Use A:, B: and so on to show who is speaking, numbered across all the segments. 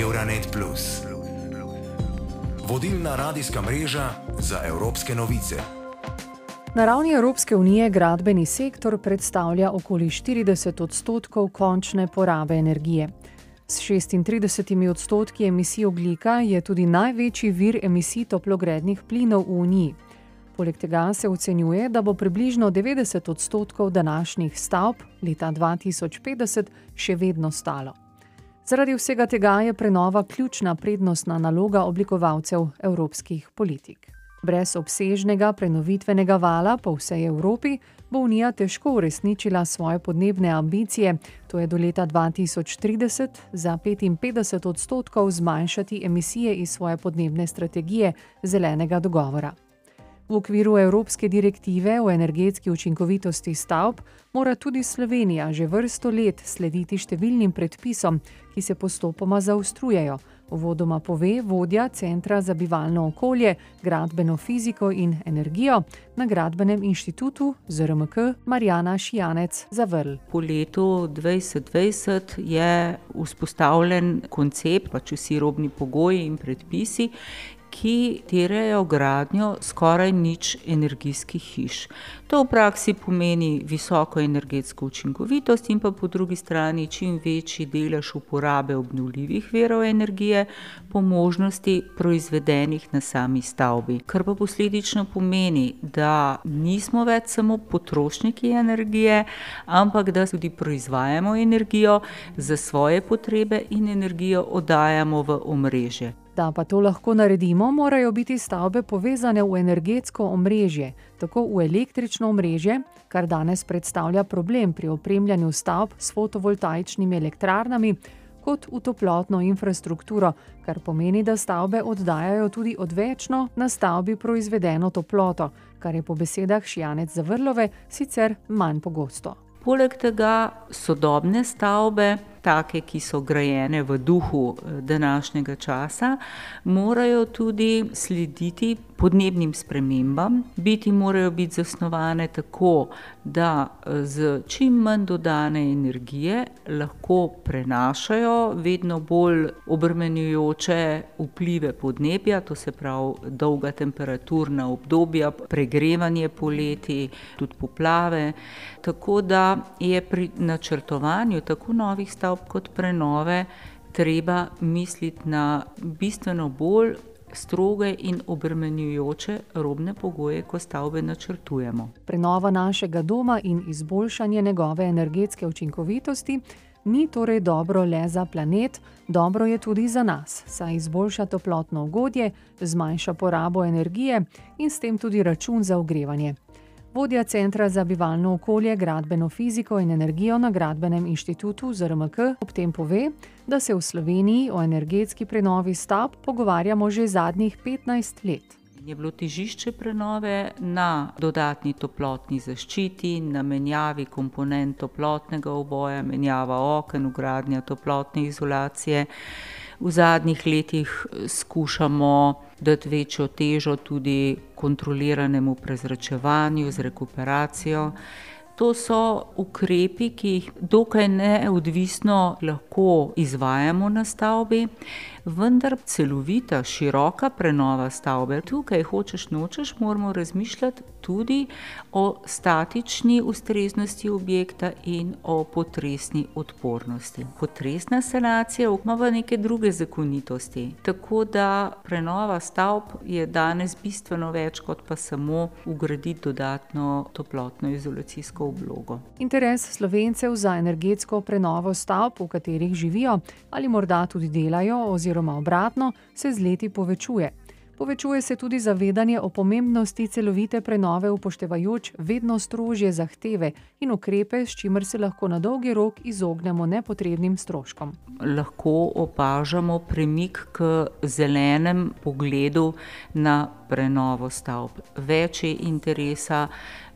A: Euronet. Vodilna radijska mreža za evropske novice.
B: Na ravni Evropske unije gradbeni sektor predstavlja okoli 40 odstotkov končne porabe energije. S 36 odstotki emisij oglika je tudi največji vir emisij toplogrednih plinov v Uniji. Poleg tega se ocenjuje, da bo približno 90 odstotkov današnjih stavb leta 2050 še vedno stalo. Zaradi vsega tega je prenova ključna prednostna naloga oblikovalcev evropskih politik. Brez obsežnega prenovitvenega vala po vsej Evropi bo Unija težko uresničila svoje podnebne ambicije, to je do leta 2030 za 55 odstotkov zmanjšati emisije iz svoje podnebne strategije zelenega dogovora. V okviru Evropske direktive o energetski učinkovitosti stavb mora tudi Slovenija že vrsto let slediti številnim predpisom, ki se postopoma zaostrujejo. Uvodoma pove vodja Centra za bivalno okolje, gradbeno fiziko in energijo na Gradbenem inštitutu ZRMK Marjana Šijanec Zavrl.
C: Po letu 2020 je vzpostavljen koncept, pač vsi robni pogoji in predpisi, ki terjajo gradnjo skoraj nič energijskih hiš. To v praksi pomeni visoko energetsko učinkovitost in pa po drugi strani čim večji delež uporabe obnovljivih verov energije po možnosti proizvedenih na sami stavbi. Kar pa posledično pomeni, da nismo več samo potrošniki energije, ampak da tudi proizvajamo energijo za svoje potrebe in energijo oddajamo v omrežje.
B: Da pa to lahko naredimo, morajo biti stavbe povezane v energetsko omrežje, tako v električno omrežje, kar danes predstavlja problem pri opremljanju stavb s fotovoltaičnimi elektrarnami, kot v toplotno infrastrukturo, kar pomeni, da stavbe oddajajo tudi odvečno na stavbi proizvedeno toploto, kar je po besedah Šijanec Zavrlove sicer manj pogosto.
C: Poleg tega sodobne stavbe take, ki so grajene v duhu eh, današnjega časa, morajo tudi slediti podnebnim spremembam, biti morajo biti zasnovane tako, da z čim manj dodane energije lahko prenašajo vedno bolj obremenjujoče vplive podnebja, to se pravi dolga temperaturna obdobja, pregrevanje poleti, tudi poplave. Tako da je pri načrtovanju tako novih stavb kot prenove, treba misliti na bistveno bolj stroge in obremenjujoče robne pogoje, ko stavbe načrtujemo.
B: Prenova našega doma in izboljšanje njegove energetske učinkovitosti ni torej dobro le za planet, dobro je tudi za nas, saj izboljša toplotno ugodje, zmanjša porabo energije in s tem tudi račun za ogrevanje vodja Centra za bivalno okolje, gradbeno fiziko in energijo na Gradbenem inštitutu ZRMK, ob tem pove, da se v Sloveniji o energetski prenovi stavb pogovarjamo že zadnjih 15 let.
C: Je bilo težišče prenove na dodatni toplotni zaščiti, na menjavi komponent toplotnega oboja, menjava oken, ugradnja toplotne izolacije. V zadnjih letih skušamo dati večjo težo tudi kontroliranemu prezračevanju z rekuperacijo. To so ukrepi, ki jih dokaj neodvisno lahko izvajamo na stavbi vendar celovita, široka prenova stavbe. Tukaj, hočeš nočeš, moramo razmišljati tudi o statični ustreznosti objekta in o potresni odpornosti. Potresna sanacija ima pa neke druge zakonitosti. Tako da prenova stavb je danes bistveno več kot pa samo ugraditi dodatno toplotno izolacijsko oblogo.
B: Interes slovencev za energetsko prenovo stavb, v katerih živijo ali morda tudi delajo, oziroma oziroma obratno, se z leti povečuje. Povečuje se tudi zavedanje o pomembnosti celovite prenove, upoštevajoč vedno strožje zahteve in ukrepe, s čimer se lahko na dolgi rok izognemo nepotrebnim stroškom.
C: Lahko opažamo premik k zelenem pogledu na prenovo stavb. Več je interesa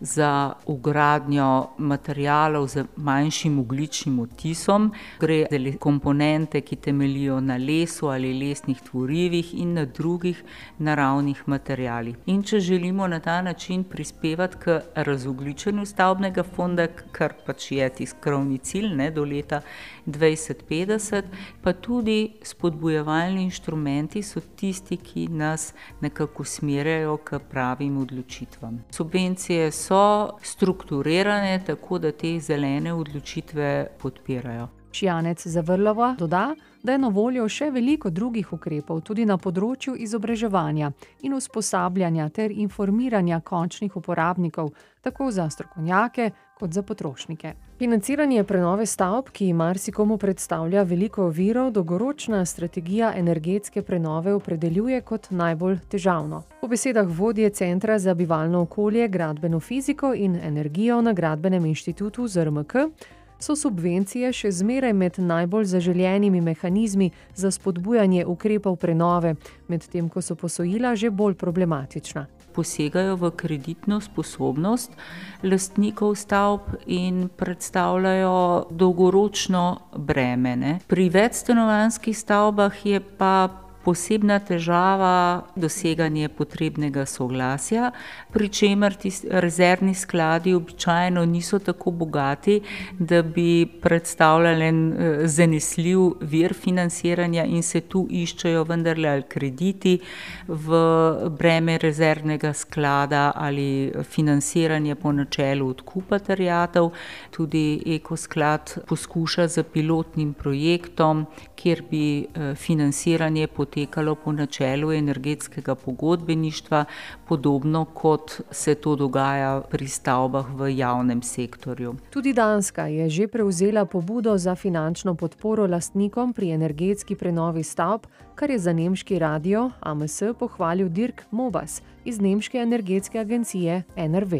C: za ugradnjo materijalov z manjšim ugličnim odtisom. Gre za komponente, ki temeljijo na lesu ali lesnih tvorivih in na drugih naravnih materijalih. In če želimo na ta način prispevati k razogličenju stavbnega fonda, kar pač je tisti krovni cilj ne, do leta 2050, pa tudi spodbujevalni inštrumenti so tisti, ki nas nekako usmerjajo k pravim odločitvam. Subvencije so strukturirane tako, da te zelene odločitve podpirajo.
B: Šjanec Zavrlova doda, da je na voljo še veliko drugih ukrepov tudi na področju izobraževanja in usposabljanja ter informiranja končnih uporabnikov, tako za strokovnjake kot za potrošnike. Financiranje prenove stavb, ki marsikomu predstavlja veliko oviro, dolgoročna strategija energetske prenove opredeljuje kot najbolj težavno. Po besedah vodje Centra za bivalno okolje, gradbeno fiziko in energijo na Gradbenem inštitutu ZRMK, so subvencije še zmeraj med najbolj zaželjenimi mehanizmi za spodbujanje ukrepov prenove, medtem ko so posojila že bolj problematična.
C: Posegajo v kreditno sposobnost lastnikov stavb in predstavljajo dolgoročno bremene. Pri večstanovanskih stavbah je pa posebna težava doseganje potrebnega soglasja, pri čemer ti rezervni skladi običajno niso tako bogati, da bi predstavljali en zanesljiv vir financiranja in se tu iščejo vendarle ali krediti v breme rezervnega sklada ali financiranje po načelu odkupa terjatov. Tudi ekosklad poskuša za pilotnim projektom, kjer bi eh, financiranje potekalo po načelu energetskega pogodbeništva, podobno kot se to dogaja pri stavbah v javnem sektorju.
B: Tudi Danska je že prevzela pobudo za finančno podporo lastnikom pri energetski prenovi stavb, kar je za nemški radio AMS pohvalil Dirk Mobas iz nemške energetske agencije NRV.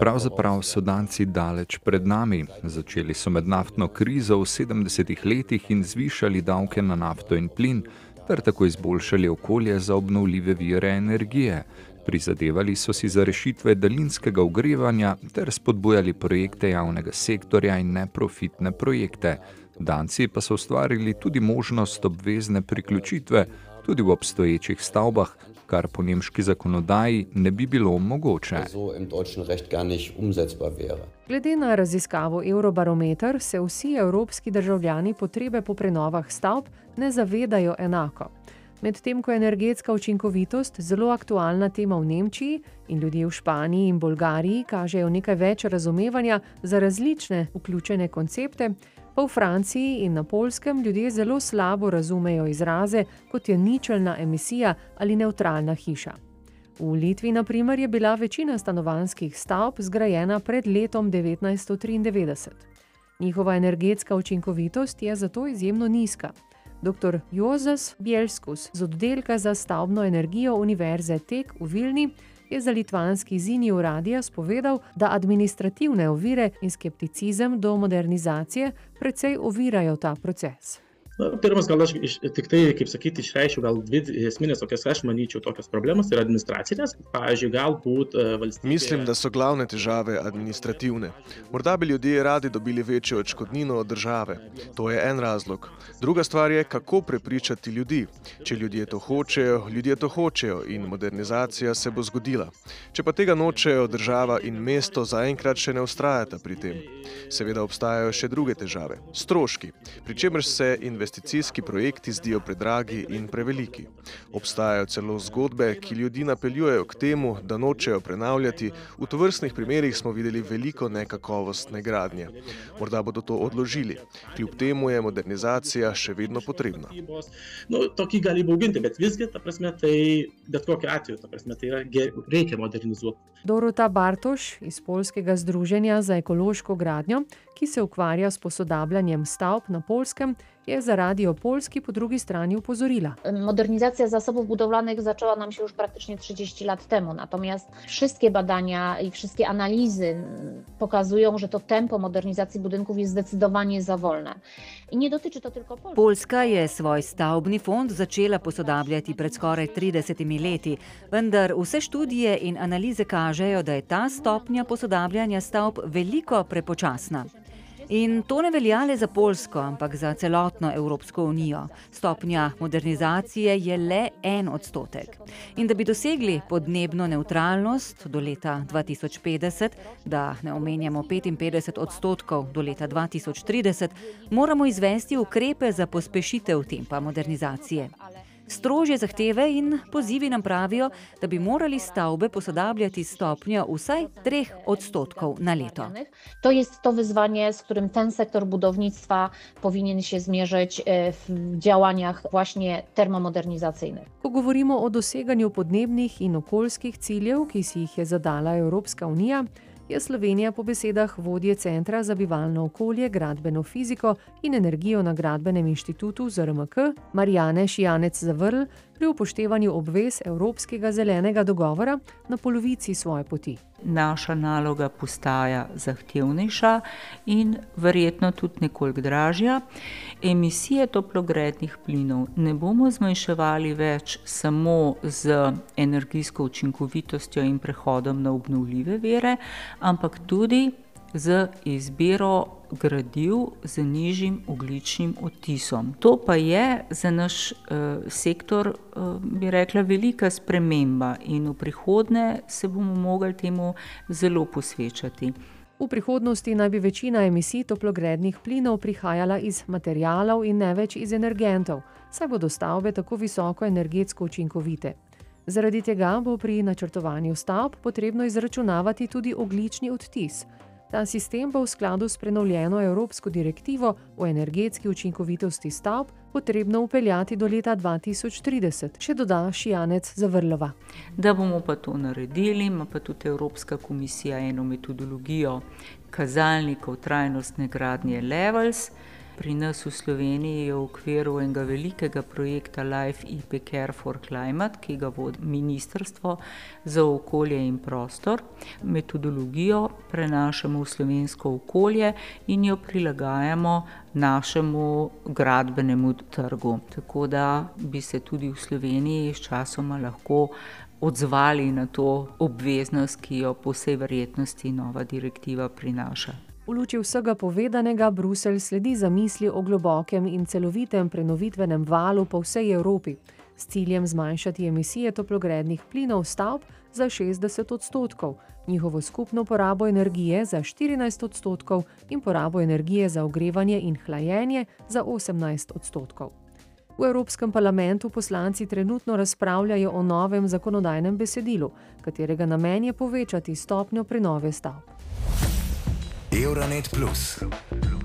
D: Pravzaprav so danci daleč pred nami. Začeli so med naftno krizo v 70-ih letih in zvišali davke na nafto in plin, ter tako izboljšali okolje za obnovljive vire energije. Prizadevali so si za rešitve daljinskega ogrevanja ter spodbujali projekte javnega sektorja in neprofitne projekte. Danci pa so ustvarili tudi možnost obvezne priključitve tudi v obstoječih stavbah, kar po nemški zakonodaji ne bi bilo mogoče.
B: Glede na raziskavo Eurobarometer se vsi evropski državljani potrebe po prenovah stavb ne zavedajo enako. Medtem ko je energetska učinkovitost zelo aktualna tema v Nemčiji in ljudje v Španiji in Bolgariji kažejo nekaj več razumevanja za različne vključene koncepte, pa v Franciji in na Polskem ljudje zelo slabo razumejo izraze, kot je ničelna emisija ali neutralna hiša. V Litvi, na primer, je bila večina stanovanjskih stavb zgrajena pred letom 1993. Njihova energetska učinkovitost je zato izjemno nizka. Dr. Jozef Bielskus z oddelka za stavbno energijo Univerze Tek v Vilni je za litvanski zini uradija spovedal, da administrativne ovire in skepticizem do modernizacije precej ovirajo ta proces.
E: Na, pirmas, gal aš iš, tik tai, kaip sakyti, išreiškiu gal dvi esminės tokias, aš manyčiau, tokios problemos yra administracinės. Pavyzdžiui, galbūt valstybė.
F: Mislim, da so glavne težave administrativne. Morda bi ljudje radi dobili večjo odškodnino od države. To je en razlog. Druga stvar je, kako prepričati ljudi. Če ljudje to hočejo, ljudje to hočejo in modernizacija se bo zgodila. Če pa tega nočejo, država in mesto zaenkrat še ne ustrajata pri tem. Seveda obstajajo še druge težave. Stroški, pri čemer se investicije investicijski projekti zdijo predragi in preveliki. Obstajajo celo zgodbe, ki ljudi napeljujejo k temu, da nočejo prenavljati. V tovrstnih primerih smo videli veliko nekakovostne gradnje. Morda bodo to odložili. Kljub temu je modernizacija še vedno potrebna.
E: No, tokį gali bauginti, bet visgi, ta prasme, tai bet kokiu atveju, ta prasme, tai yra, reikia modernizuoti.
B: Dorota Bartoš iz Polskega združenja za ekološko gradnjo, ki se ukvarja s posodabljanjem stavb na polskem, je za radio Polski po drugi strani upozorila.
G: Modernizacja zasobów budowlanych zaczęła nam się już praktycznie 30 lat temu, natomiast wszystkie badania i wszystkie analizy pokazują, że to tempo modernizacji budynków jest zdecydowanie za wolne. I nie dotyczy to tylko Polski.
H: Poljska je svoj stavbni fond začela posodabljati pred skoraj 30 leti, vendar vse študije in analize kažejo, da je ta stopnja posodabljanja stavb veliko prepočasna. In to ne velja le za Polsko, ampak za celotno Evropsko unijo. Stopnja modernizacije je le en odstotek. In da bi dosegli podnebno neutralnost do leta 2050, da ne omenjamo 55 odstotkov do leta 2030, moramo izvesti ukrepe za pospešitev tempa modernizacije. Strožje zahteve in pozivi nam pravijo, da bi morali stavbe posodabljati stopnjo vsaj 3 odstotkov na leto.
G: To jest to wyzwanie, z którym ten sektor budownictwa powinien się zmierzyć e, w działaniach właśnie termomodernizacyjnych.
B: Ko govorimo o doseganju podnebnih in okoljskih ciljev, ki si jih je zadala Evropska unija, je Slovenija po besedah vodje Centra za bivalno okolje, gradbeno fiziko in energijo na Gradbenem inštitutu ZRMK Marijane Šijanec Zavrl pri upoštevanju obvez Evropskega zelenega dogovora na polovici svoje poti.
C: Naša naloga postaja zahtevnejša in verjetno tudi nekoliko dražja. Emisije toplogrednih plinov ne bomo zmanjševali več samo z energijsko učinkovitostjo in prehodom na obnovljive vere, ampak tudi z izbiro gradiv z nižjim ogličnim odtisom. To pa je za naš uh, sektor, uh, bi rekla, velika sprememba in v prihodnje se bomo mogli temu zelo posvečati.
B: V prihodnosti naj bi večina emisij toplogrednih plinov prihajala iz materijalov in ne več iz energentov, saj bodo stavbe tako visoko energetsko učinkovite. Zaradi tega bo pri načrtovanju stavb potrebno izračunavati tudi oglični odtis. Ta sistem bo v skladu s prenovljeno Evropsko direktivo o energetski učinkovitosti stavb potrebno upeljati do leta 2030, še doda Šijanec Zavrlova.
C: Da bomo pa to naredili, ima pa tudi Evropska komisija eno metodologijo kazalnikov trajnostne gradnje Levels. Pri nas v Sloveniji je v okviru enega velikega projekta Life IP Care for Climate, ki ga vodi Ministrstvo za okolje in prostor. Metodologijo prenašamo v slovensko okolje in jo prilagajamo našemu gradbenemu trgu. Tako da bi se tudi v Sloveniji sčasoma lahko odzvali na to obveznost, ki jo po vsej verjetnosti nova direktiva prinaša.
B: V luči vsega povedanega Bruselj sledi zamisli o globokem in celovitem prenovitvenem valu po vsej Evropi s ciljem zmanjšati emisije toplogrednih plinov stavb za 60 odstotkov, njihovo skupno porabo energije za 14 odstotkov in porabo energije za ogrevanje in hlajenje za 18 odstotkov. V Evropskem parlamentu poslanci trenutno razpravljajo o novem zakonodajnem besedilu, katerega namen je povečati stopnjo prenove stavb.
A: Euronet Plus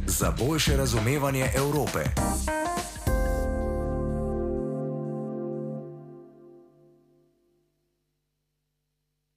A: za boljše razumevanje Evrope.